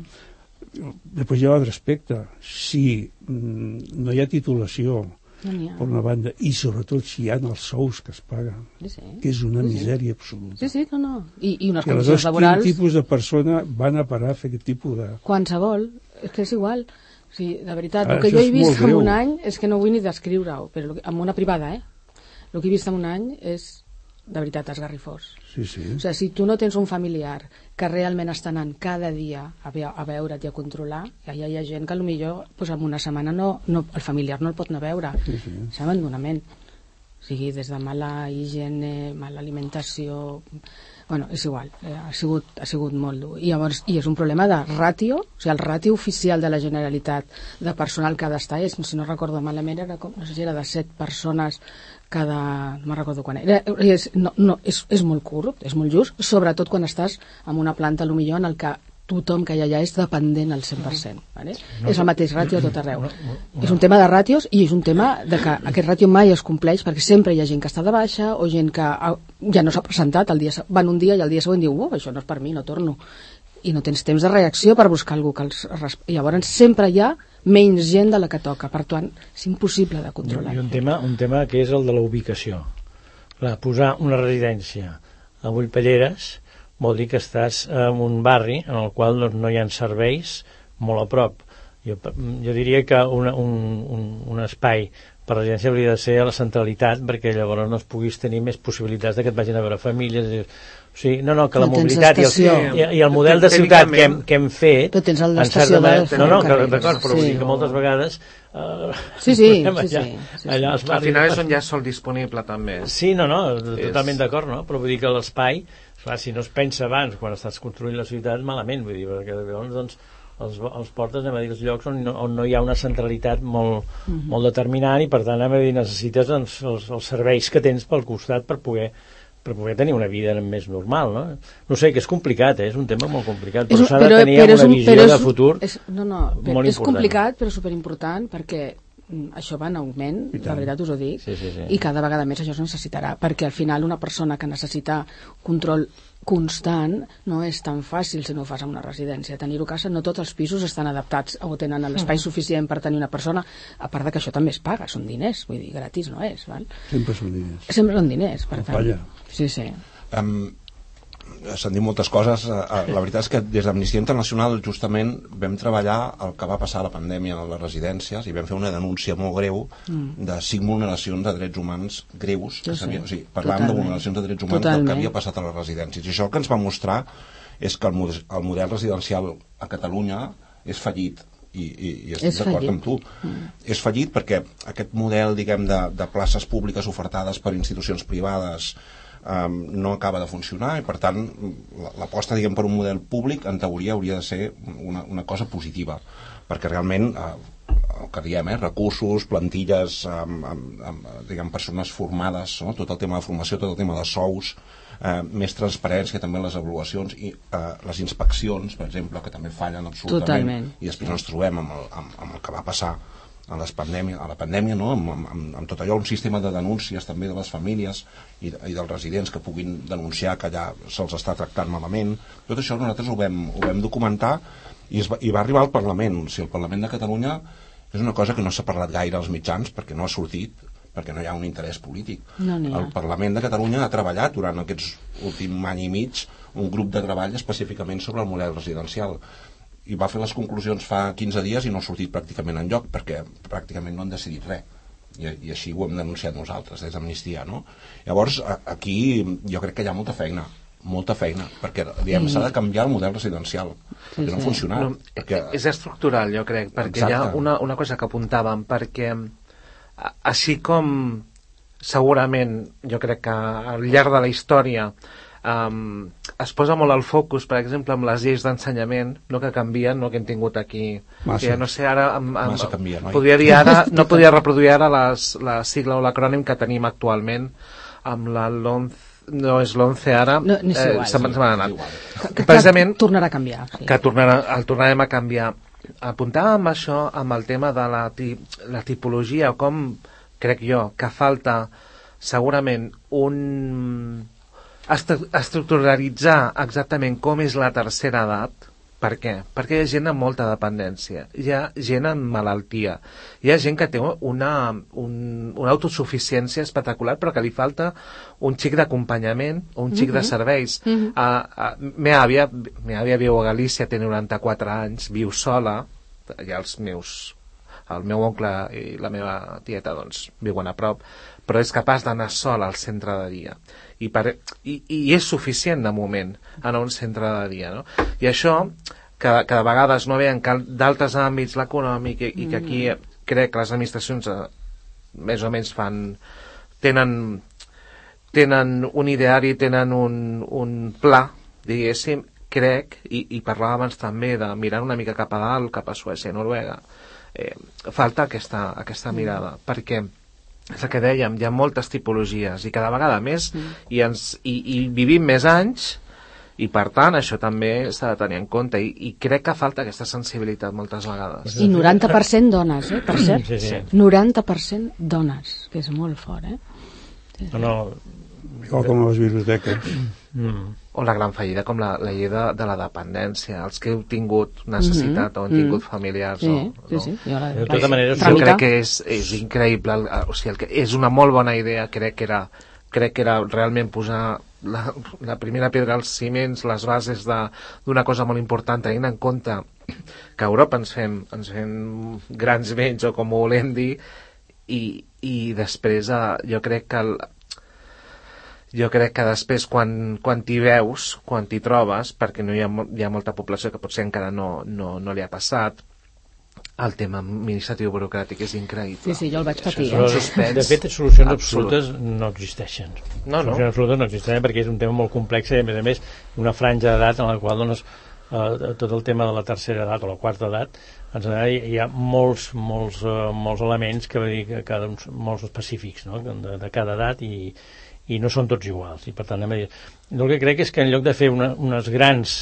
Després hi ha l'altre aspecte. Si mm, no hi ha titulació, No per una banda, i sobretot si hi ha els sous que es paguen, Sí, sí. que és una Sí, sí. misèria absoluta. Sí, sí, no, no. I, i unes I condicions laborals... quin tipus de persona van a parar a fer aquest tipus de... Qualsevol, és que és igual. O sigui, de veritat, Ah, el que jo he vist en greu. un any és que no vull ni descriure-ho, però amb una privada, eh? el que he vist en un any és de veritat esgarrifós. Sí, sí. O sigui, si tu no tens un familiar que realment està anant cada dia a, ve a veure't i a controlar, ja, ja hi ha gent que potser pues, en una setmana no, no, el familiar no el pot anar a veure. Sí, sí. És abandonament. O sigui, des de mala higiene, mala alimentació... Bueno, és igual, eh, ha, sigut, ha sigut molt dur. I llavors, i és un problema de ràtio, o sigui, el ràtio oficial de la Generalitat de personal que ha d'estar és, si no recordo malament, era com, no sé si era de 7 persones cada... no me'n recordo quan era. És, no, no, és, és molt curt, és molt just, sobretot quan estàs en una planta, potser en el que tothom que hi ha allà és dependent al 100%. Vale? No, és el mateix ràtio a tot arreu. No, no, no. És un tema de ràtios i és un tema de que aquest ràtio mai es compleix perquè sempre hi ha gent que està de baixa o gent que ah, ja no s'ha presentat, el dia, van un dia i el dia següent diu oh, això no és per mi, no torno. I no tens temps de reacció per buscar algú que els... I llavors sempre hi ha menys gent de la que toca, per tant és impossible de controlar. I un tema, un tema que és el de la ubicació. Clar, posar una residència a Vullpelleres vol dir que estàs en un barri en el qual doncs, no hi ha serveis molt a prop. Jo, jo diria que una, un, un, un espai per residència hauria de ser a la centralitat perquè llavors no es puguis tenir més possibilitats de que et vagin a veure famílies o sigui, no, no, que la No mobilitat i el, i, i el model de ciutat que hem, que hem fet Però tens el en d'estació certa manera- de no, no, d'acord, però vull sí. dir que moltes vegades uh, Sí, sí, sí, sí, sí, sí. allà Al final és on hi ha sol disponible, també. Sí, no, no, totalment d'acord, no? Però vull dir que l'espai, clar, si no es pensa abans, quan estàs construint la ciutat, malament, vull dir, perquè llavors, doncs, els, els portes, anem a dir, els llocs on no, on no hi ha una centralitat molt, molt determinant i, per tant, anem a dir, necessites doncs, els, els serveis que tens pel costat per poder per poder tenir una vida més normal, no? No sé, que és complicat, eh? és un tema molt complicat, però un- s'ha de tenir però una un- visió és de un- futur és, no, no, però molt és important. complicat però superimportant perquè això va en augment, la veritat us ho dic, Sí, sí, sí. i cada vegada més això es necessitarà, perquè al final una persona que necessita control constant no és tan fàcil si no ho fas en una residència. Tenir-ho a casa, no tots els pisos estan adaptats o tenen l'espai suficient per tenir una persona, a part de que això també es paga, són diners, vull dir, gratis no és, val? Sempre són diners. Sempre són diners, per tant. Sí, sí. Um, S'han dit moltes coses. Eh, eh, La veritat és que des d'Amnistia Internacional justament vam treballar el que va passar a la pandèmia a les residències i vam fer una denúncia molt greu de cinc vulneracions de drets humans greus. Que s'havia- o sigui, parlàvem de Totalment. vulneracions de drets humans del que Totalment. havia passat a les residències. I això el que ens va mostrar és que el, model, el model residencial a Catalunya és fallit i, i, i estic d'acord amb tu és fallit perquè aquest model diguem de, de places públiques ofertades per institucions privades um, no acaba de funcionar i per tant la- l'aposta diguem per un model públic en teoria hauria de ser una, una cosa positiva perquè realment eh, el que diem, eh, recursos, plantilles amb, amb, amb diguem, persones formades no? tot el tema de formació, tot el tema de sous eh, més transparència també en les avaluacions i eh, les inspeccions, per exemple, que també fallen absolutament Totalment. i després ens trobem amb el, amb, amb el que va passar a, les pandèmia, a la pandèmia, no? amb, amb, amb, tot allò, un sistema de denúncies també de les famílies i, i dels residents que puguin denunciar que allà se'ls està tractant malament. Tot això nosaltres ho vam, ho vam documentar i, es va, i va arribar al Parlament. O sigui, el Parlament de Catalunya és una cosa que no s'ha parlat gaire als mitjans perquè no ha sortit perquè no hi ha un interès polític. No el Parlament de Catalunya ha treballat durant aquests últim any i mig un grup de treball específicament sobre el model residencial i va fer les conclusions fa 15 dies i no ha sortit pràcticament en lloc perquè pràcticament no han decidit res i, i així ho hem denunciat nosaltres des d'Amnistia no? llavors a, aquí jo crec que hi ha molta feina molta feina, perquè diguem, s'ha de canviar el model residencial perquè no ha sí. funcionat No, perquè, És estructural, jo crec, perquè hi ha Exacte. una, una cosa que apuntàvem, perquè així com segurament jo crec que al llarg de la història um, es posa molt el focus, per exemple, amb les lleis d'ensenyament, no que canvien, no que hem tingut aquí. Massa. Que, no sé, ara... Amb, amb, Massa canvia, noi. podria dir ara, no podria reproduir ara les, la sigla o l'acrònim que tenim actualment amb la LONC, no és l'ONCE ara, No, no és igual. se n'ha anat. Que, que, Precisament, que tornarà a canviar. Sí. que tornarà, el tornarem a canviar. Apuntàvem això amb el tema de la, ti, la tipologia, com crec jo que falta segurament un estructuralitzar exactament com és la tercera edat. Per què? Perquè hi ha gent amb molta dependència, hi ha gent amb malaltia, hi ha gent que té una, un, una autosuficiència espectacular però que li falta un xic d'acompanyament o un xic de serveis. Mhm. a, a, me àvia, me àvia viu a Galícia, té 94 anys, viu sola, hi ha els meus el meu oncle i la meva tieta doncs, viuen a prop, però és capaç d'anar sol al centre de dia. I, per, i, i és suficient de moment a un centre de dia. No? I això, que, que de vegades no veien que d'altres àmbits l'econòmic i, i que aquí crec que les administracions eh, més o menys fan tenen tenen un ideari, tenen un, un pla, diguéssim, crec, i, i parlàvem abans també de mirar una mica cap a dalt, cap a Suècia i Noruega, eh, falta aquesta, aquesta mirada, perquè és el que dèiem, hi ha moltes tipologies i cada vegada més Mm. i, ens, i, i vivim més anys i per tant això també s'ha de tenir en compte i, i crec que falta aquesta sensibilitat moltes vegades I 90% dones, eh, per cert. Sí, sí. 90% dones, que és molt fort, eh? No, no, Igual com a les biblioteques. mm, o la gran fallida com la, la llei de, de la dependència els que heu tingut necessitat o han tingut familiars Sí, o, sí, sí. Jo la, De tota manera, jo crec que és, és increïble el, o sigui, el que, és una molt bona idea crec que era, crec que era realment posar la, la primera pedra als ciments les bases de- d'una cosa molt important tenint en compte que a Europa ens fem, ens fem grans béns o com ho volem dir i, i després eh, jo crec que el, jo crec que després quan, quan t'hi veus, quan t'hi trobes, perquè no hi ha, hi ha molta població que potser encara no, no, no li ha passat, el tema administratiu burocràtic és increïble. Sí, sí, jo el vaig patir. Eh? suspens de fet, solucions absolut. absolutes no existeixen. No, no. Solucions absolutes no existeixen perquè és un tema molt complex i, a més a més, una franja d'edat en la qual dones eh, tot el tema de la tercera edat o la quarta edat ens hi, hi ha molts, molts, eh, molts elements que, que cada un, són molts específics no? de, de cada edat i, i no són tots iguals i per tant anem a dir, el que crec és que en lloc de fer una, unes grans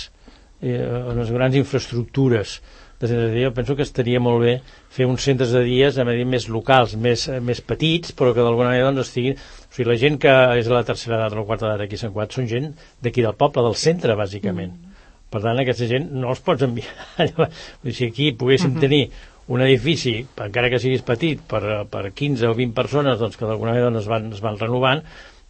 eh, unes grans infraestructures de centres de dia, penso que estaria molt bé fer uns centres de dies a dir, més locals, més, eh, més petits, però que d'alguna manera doncs, estiguin... O sigui, la gent que és de la tercera edat o la quarta edat aquí a Sant Cugat són gent d'aquí del poble, del centre, bàsicament. Per tant, aquesta gent no els pots enviar. si aquí poguéssim tenir un edifici, encara que siguis petit, per, per 15 o 20 persones doncs, que d'alguna manera doncs, es, van, es van renovant,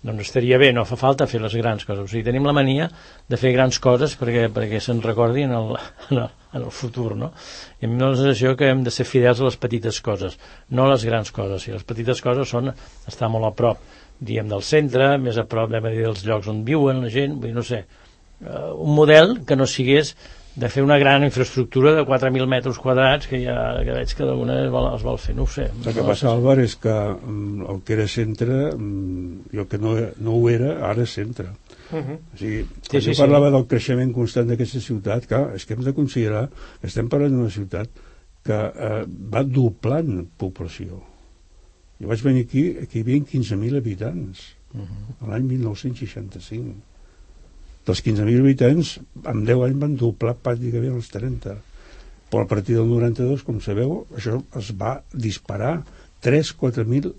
doncs estaria bé, no fa falta fer les grans coses. O sigui, tenim la mania de fer grans coses perquè, perquè se'n recordi en el, en, el, en el futur, no? I a mi la sensació que hem de ser fidels a les petites coses, no a les grans coses. Si les petites coses són estar molt a prop, diem, del centre, més a prop, anem a dir, dels llocs on viuen la gent, vull dir, no sé, uh, un model que no sigués de fer una gran infraestructura de 4.000 metres quadrats que ja que veig que d'alguna manera es vol, es vol fer, no ho sé. El que passa, Álvar, és que mm, el que era centre, mm, i el que no, no ho era, ara és centre. Uh -huh. O sigui, Sí, quan sí, jo sí. parlava del creixement constant d'aquesta ciutat, clar, és que hem de considerar que estem parlant d'una ciutat que eh, va doblant població. Jo vaig venir aquí, aquí hi havia 15.000 habitants, Uh -huh. l'any 1965. Dels 15.000 habitants, en 10 anys van doblar pràcticament els 30. Però a partir del 92, com sabeu, això es va disparar 3-4.000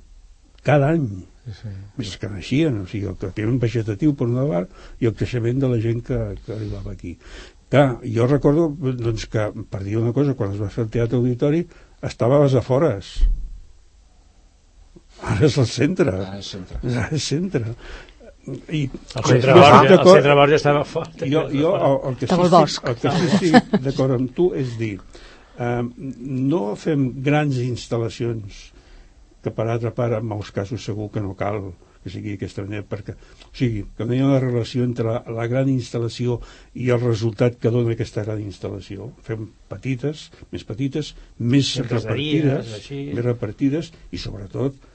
cada any sí. més que naixien, o sigui, el creixement vegetatiu per una part i el creixement de la gent que, que arribava aquí. Clar, jo recordo doncs, que, per dir una cosa, quan es va fer el teatre auditori, estava a les afores. Ara és el centre. Ara és centre. Ara és centre. I, El centre Borja, el centre Borja estava fort. jo, jo el, el que sí el que sí estic d'acord amb tu és dir eh, no fem grans instal·lacions que per altra part en molts casos segur que no cal que sigui aquesta manera perquè, o sigui, que no hi ha una relació entre la, la gran instal·lació i el resultat que dona aquesta gran instal·lació. Fem petites, més petites més repartides més repartides i sobretot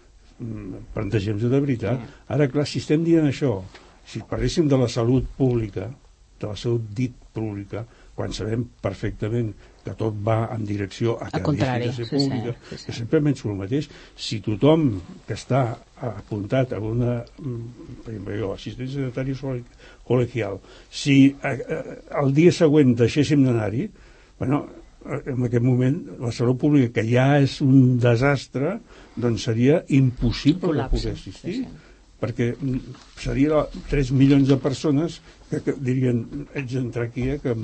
plantegem-nos de veritat ara clar, si estem dient això si parléssim de la salut pública de la salut dit pública quan sabem perfectament que tot va en direcció a que Al contrari, de ser sí, sí, pública, sí, sí. que sempre penso el mateix. Si tothom que està apuntat a una mm, jo, assistent sanitari sol- col·legial, si eh, eh, el dia següent deixéssim d'anar-hi, bueno, en aquest moment la salut pública, que ja és un desastre, doncs seria impossible Col·lapse, poder assistir. sí, sí. Perquè mm, seria 3 milions de persones que, que dirien, ets d'entrar aquí, eh, que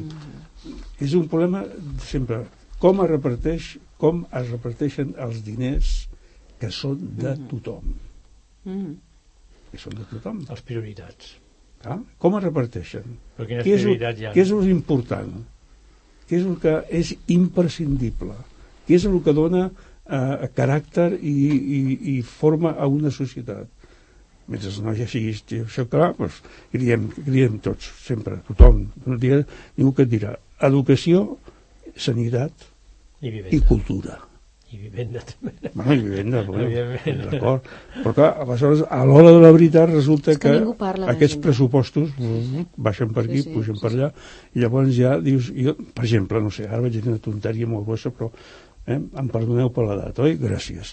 és un problema sempre com es reparteix com es reparteixen els diners que són de tothom Mm. que són de tothom Les prioritats. ah? com es reparteixen Però quines què és, què és important què és el que és imprescindible què és el que dona eh, caràcter i, i, i forma a una societat. Mentre no hi hagi això clar, doncs, criem, criem tots, sempre, tothom. No dirà, ningú que et dirà educació, sanitat I i vivenda. cultura I vivenda també. bueno, i vivenda, bueno, d'acord però clar, aleshores, a l'hora de la veritat resulta És que que, aquests gent. pressupostos mm, baixen per aquí, Sí, sí, pugen sí, per allà i llavors ja dius, jo, per exemple, no sé, ara vaig dir una tonteria molt grossa però eh, em perdoneu per l'edat, oi? Gràcies.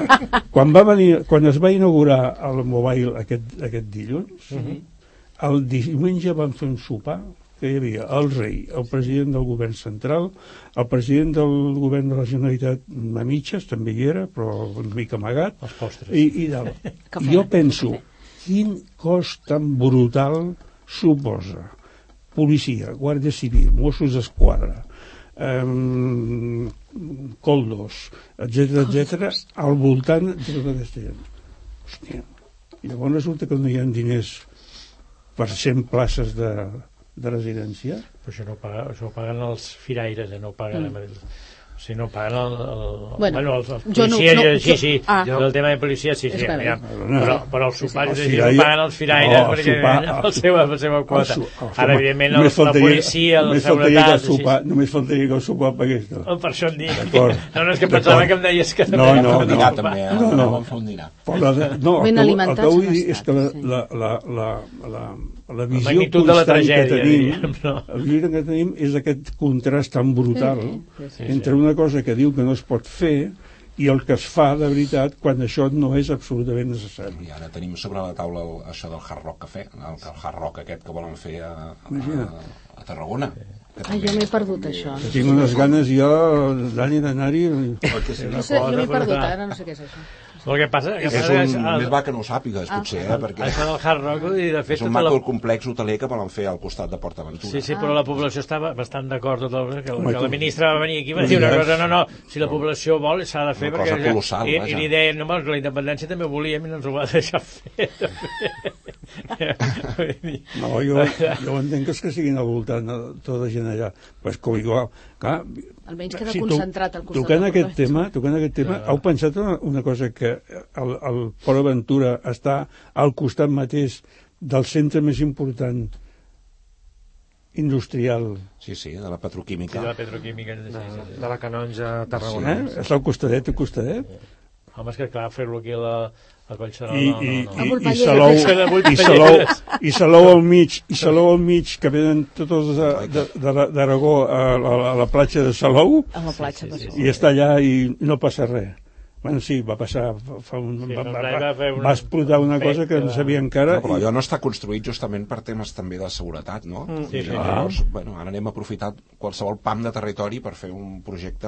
quan, va venir, quan es va inaugurar el mobile aquest, aquest dilluns, el diumenge van fer un sopar que hi havia el rei, el president del govern central, el president del govern de la Generalitat a mitges, també hi era, però una mica amagat, Els postres. i, i dalt. Jo penso, quin cost tan brutal suposa policia, guàrdia civil, Mossos d'Esquadra, um, coldos, etc etc al voltant de tota aquesta gent. Hòstia. I llavors resulta que no hi ha diners per 100 places de, de residència. Però això no paga, això ho paguen els firaires, eh? no ho paguen mm. O sigui, no paguen el, el, Bueno, bueno, els, els jo no- policies, no, sí, jo- sí, ah. jo, el tema de policia, sí, sí, aviam, No. però, però els sopars sí, firaires- ho paguen els firaires No, el perquè sopar- el seu, la seva quota. El su- el Ara, evidentment, només els, la policia, la només el seguretat... sopar, només faltaria que el sopar pagués. No, Oh, per això em dic. No, no, és que pensava que em deies que... No, no, un dinar, també, eh? No, no. Un dinar. Però la, de- no, Ben el que, el alimentats que vull han dir és estat, que la, sí. la, visió magnitud de la constant tragèdia, que tenim, diríem, no? la visió que tenim és aquest contrast tan brutal Sí, sí, entre una cosa que diu que no es pot fer i el que es fa de veritat quan això no és absolutament necessari. I ara tenim sobre la taula el, això del Hard Rock Café, el, el Hard Rock aquest que volen fer a, a, a Tarragona. Que Ai, jo m'he perdut, això. Que tinc unes ganes jo, Dani, d'anar-hi... No sé, jo m'he perdut, ara no sé què és això. El que passa, que És passa un... el, Més va que no ho sàpigues, potser, eh? Perquè això del Hard Rock, i de fet, és un tota maco la, complex hoteler que volen fer al costat de Port Aventura. Sí, sí, però la població estava bastant d'acord tot el, que, Home, que la ministra va venir aquí i va dir una cosa, no, no, si la població vol s'ha de fer Una perquè cosa colossal, i, vaja. i li deien, no, que la independència també ho volíem i no ens ho va deixar fer No, jo, jo entenc que és que siguin al voltant de tota gent allà. Però és que igual, clar, Almenys queda si tu- concentrat al costat Tocant aquest tema, tocant aquest tema, heu pensat una, una cosa que el, el Port Aventura està al costat mateix del centre més important industrial, Sí, sí, de la sí, petroquímica. de la petroquímica sí, de, sí, sí. de la canonja Tarragona. eh? està al costadet, al costadet, home, és que clar, fer-lo aquí a la, a Collseró i, no, i, no, no. i, Amb i, el Salou, de i, Salou, i Salou al mig, i Salou al mig, que venen tots de- de- de- d'Aragó a, a, a la platja de Salou, A la platja, Sí, sí, sí, sí. i està allà i no passa res. Bueno, sí, va passar, fa- un, Sí, va, va, va una- va explotar una un cosa que no sabia encara. No, però i- allò no està construït justament per temes també de seguretat, no? Mm. Sí, I sí. llavors, bueno, ara anem a aprofitar qualsevol pam de territori per fer un projecte,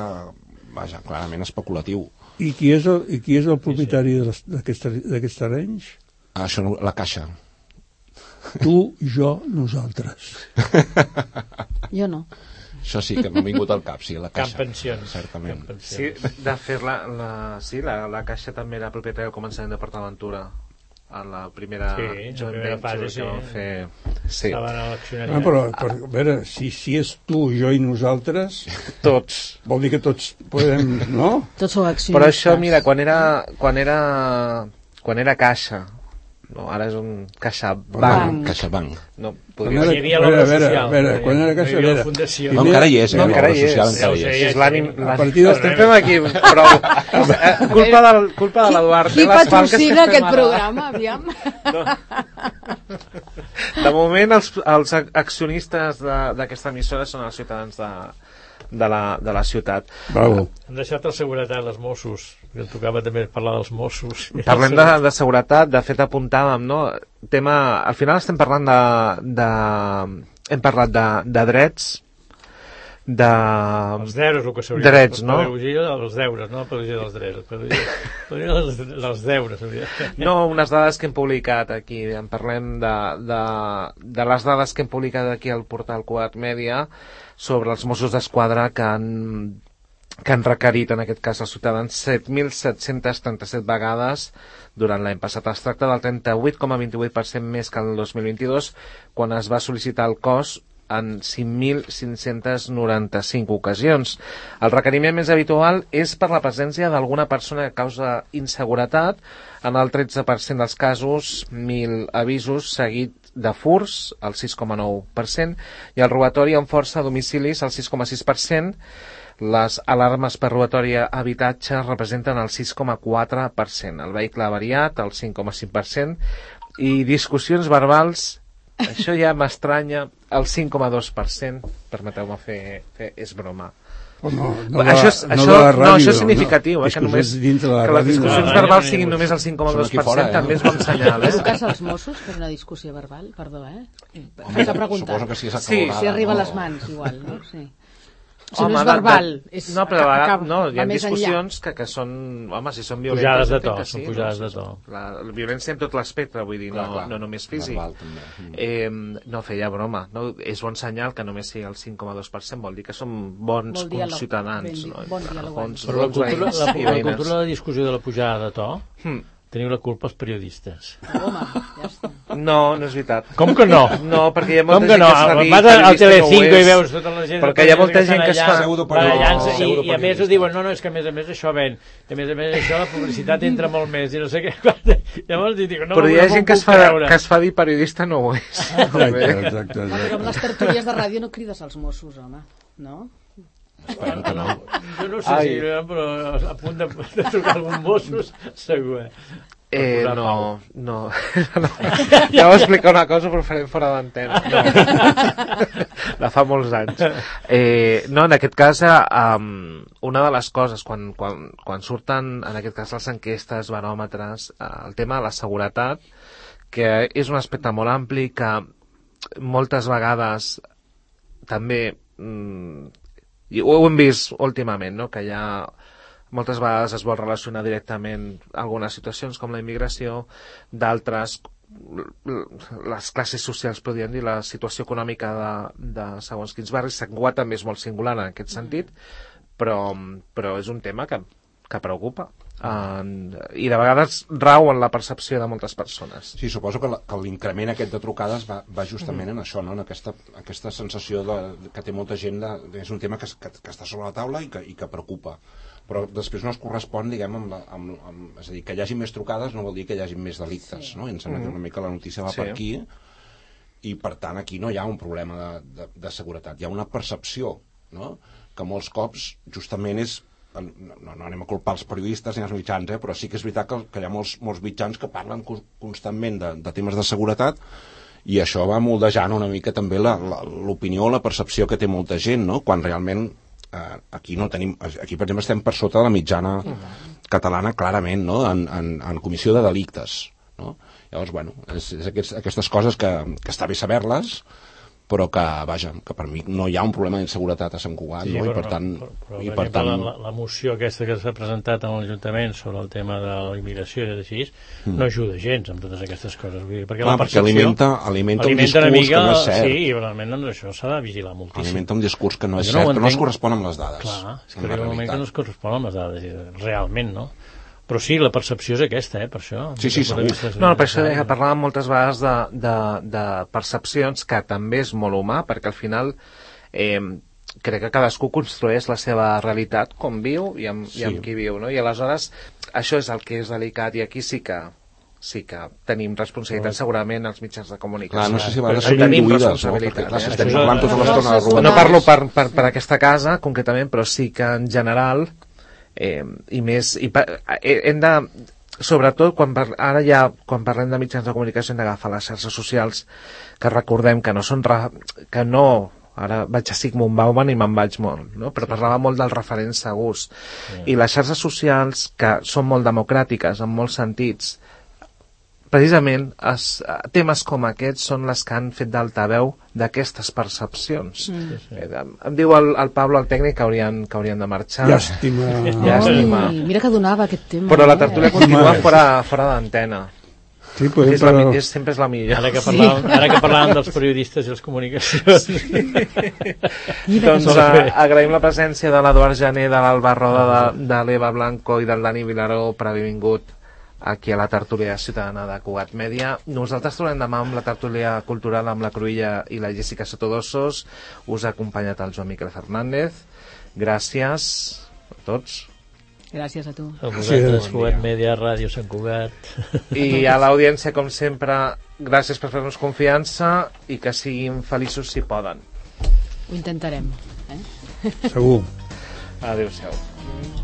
vaja, clarament especulatiu. I qui és el, i qui és el propietari de les- d'aquests ter- d'aquests terrenys? Ah, Això, la caixa. Tu, jo, nosaltres. Jo no. Això sí que m'ha vingut al cap, sí, la caixa. Pensions. Certament. Camp Sí, Pensions. de fer-la, la, sí, la, la Caixa també era propietària al començament de PortAventura a la primera Sí, la joint primera venture fase, que sí. van fer. Sí, Ah, però, però, a veure, si, si és tu, jo i nosaltres, tots. vol dir que tots podem, no? Tots sou Però accionistes. això, mira, quan era, quan era, quan era Caixa, no, ara és un CaixaBank, Banc. CaixaBank. no, Quan podria era, ser. hi havia a veure, l'obra a veure, social. a veure, quan era Caixa, veure, fundació. No, encara hi és, eh? No, encara l'obra hi és. social encara hi és. És l'ànim... A partir de- Estem fent aquí prou... Eh, culpa, del, culpa de l'Eduard. Qui que patrocina aquest programa, aviam? De moment, els, els accionistes de- d'aquesta emissora són els ciutadans de, de, la, de la ciutat. Bravo. Han deixat el seguretat, els Mossos, que em tocava també parlar dels Mossos. Parlem de, de seguretat, de fet apuntàvem, no? Tema, al final estem parlant de... de hem parlat de, de drets, de... Els deures, el que s'hauria Drets, la no? pedagogia dels deures, no la pedagogia dels drets. La pedagogia, la dels, dels deures. No, unes dades que hem publicat aquí, en parlem de, de, de les dades que hem publicat aquí al portal Quart Mèdia sobre els Mossos d'Esquadra que han, que han requerit, en aquest cas els ciutadans, 7.737 vegades durant l'any passat. Es tracta del 38,28% més que el 2022, quan es va sol·licitar al cos en 5.595 ocasions. El requeriment més habitual és per la presència d'alguna persona que causa inseguretat, en el 13% dels casos, 1.000 avisos seguit de furs, el 6,9%, i el robatori amb força a domicilis, el 6,6%, les alarmes per robatori a habitatge representen el 6,4%, el vehicle avariat el 5,5% i discussions verbals això ja m'estranya el 5,2%, permeteu-me fer, fer, és broma. No, No, això, és, de la- això, de no, ràdio, això és significatiu, eh, que, només, la que les discussions no. verbals no, siguin no, només el Som 5,2% aquí fora, eh? també és bon senyal. Eh? Truques als Mossos per una discussió verbal? Perdó, eh? Faig la pregunta. Suposo que sí és Sí, acalorada, Si arriba a no? les mans, igual, no? Sí. Si Home, no és verbal, de- és, no, però acaba- no, hi ha discussions que, que són, home, si són violentes... Pujades de to, que són pujades de to. La, la violència en tot l'espectre, vull dir, Clar, no, clar. no només físic. Verbal, també. Mm. Eh, no feia broma, no? és bon senyal que només sigui el 5,2%, vol dir que som bons Vol diàleg, ciutadans, ben no? bon dialogant. bons, Però la bons cultura, veïns la, i la veïnes. cultura de la discussió de la pujada de to Hmm. Teniu la culpa els periodistes. Home, ja està. No, no és veritat. Com que no? No, perquè hi ha molta Com que gent no? que es fa dir Vas al Telecinco no i veus tota la gent... Perquè hi ha molta gent que es fa... barallant-se i, i a més ho diuen, no, no, és que a més a més això ven, a més a més això la publicitat entra molt més i no sé què. Llavors dic, no, Però hi ha gent que es, fa, creure. que es fa dir periodista no ho és. Exacte, exacte, però amb exacte. les tertúlies de ràdio no crides als Mossos, home. No? Esperem que no. Jo no sé Ai. si, eh, però a punt de, de trucar algun Mossos, segur. eh. Eh, no, no, no. Ja vau explicar una cosa, però ho farem fora d'antena. No. De fa molts anys. Eh, no, en aquest cas, um, una de les coses, quan, quan, quan surten, en aquest cas, les enquestes, baròmetres, eh, el tema de la seguretat, que és un aspecte molt ampli que moltes vegades també mm, i ho hem vist últimament, no? que ha moltes vegades es vol relacionar directament algunes situacions com la immigració, d'altres les classes socials, podríem dir, la situació econòmica de, de segons quins barris, Sant Cugat també és molt singular en aquest sentit, però, però és un tema que, que preocupa. En, I de vegades rau en la percepció de moltes persones. Sí, suposo que la- que l'increment aquest de trucades va, va justament en això, no? en aquesta, aquesta sensació de, que té molta gent, de, és un tema que, que, que està sobre la taula i que, i que preocupa. Però després no es correspon, diguem, amb, la, amb, amb, és a dir, que hi hagi més trucades no vol dir que hi hagi més delictes, sí. no? I em sembla que una mica la notícia va Sí. per aquí i per tant aquí no hi ha un problema de, de, de seguretat, hi ha una percepció, no? Que molts cops justament és no, no, no anem a culpar els periodistes ni els mitjans, eh? però sí que és veritat que, que hi ha molts, molts mitjans que parlen co- constantment de, de temes de seguretat i això va moldejant una mica també la- la- l'opinió, la, la percepció que té molta gent, no? quan realment eh, aquí no tenim, aquí per exemple estem per sota de la mitjana catalana clarament, no? en, en, en comissió de delictes. No? Llavors, bueno, és, és aquests, aquestes coses que, que està bé saber-les, però que, vaja, que per mi no hi ha un problema d'inseguretat a Sant Cugat, no? I per tant, però, però, i per tant la, la moció aquesta que s'ha presentat en l'Ajuntament sobre el tema de la immigració i així, no ajuda gens amb totes aquestes coses. Vull dir, perquè Mm. Clar, la perquè alimenta, alimenta, un alimenta una discurs mica, que no és cert. Sí, i realment doncs, això s'ha de vigilar moltíssim. Alimenta un discurs que no és Jo no cert, que no es entenc. correspon amb les dades. Clar, és que arriba un moment que no es correspon amb les dades, realment, no? Però sí, la percepció és aquesta, eh, per això. Sí, sí, segur. No, per això deia que parlàvem moltes vegades de, de, de percepcions, que també és molt humà, perquè al final eh, crec que cadascú construeix la seva realitat com viu i amb, sí. i amb qui viu, no? I aleshores això és el que és delicat i aquí sí que sí que tenim responsabilitat segurament als mitjans de comunicació. Clar, no sé si a vegades Però són tenim induïdes, no? responsabilitat, Perquè, clar, si eh? estem parlant tota l'estona de Rubén... no parlo per, per, per aquesta casa concretament, però sí que en general eh, i més i pa, eh, hem de sobretot quan par, ara ja quan parlem de mitjans de comunicació hem d'agafar les xarxes socials que recordem que no són re, que no ara vaig a Sigmund Bauman i me'n vaig molt, no? però parlava molt dels referents segurs. I les xarxes socials, que són molt democràtiques en molts sentits, precisament es, eh, temes com aquests són les que han fet d'altaveu d'aquestes percepcions. Mm. Eh, em, em diu el, el Pablo, el tècnic, que haurien, que haurien de marxar. Llàstima. Llàstima. Ai, mira que donava aquest tema. Però la eh? tertúlia continua fora, fora d'antena. Sí, podem És la, mi- parlar... és, sempre és la millor. Ara que, parlàvem, ara que parlàvem dels periodistes i les comunicacions. Mira Doncs que... uh, agraïm la presència de l'Eduard Jané, de l'Alba Roda, de, de l'Eva Blanco i del Dani Vilaró per haver vingut aquí a la tertúlia ciutadana de Cugat Mèdia. Nosaltres tornem demà amb la tertúlia cultural amb la Cruïlla i la Jessica Sotodossos. Us ha acompanyat el Joan Miquel Fernández. Gràcies a tots. Gràcies a tu. A vosaltres, Sí, Cugat Mèdia, Ràdio Sant Cugat. I a l'audiència, com sempre, gràcies per fer-nos confiança i que siguin feliços si poden. Ho intentarem. Eh? Segur. Adéu-siau.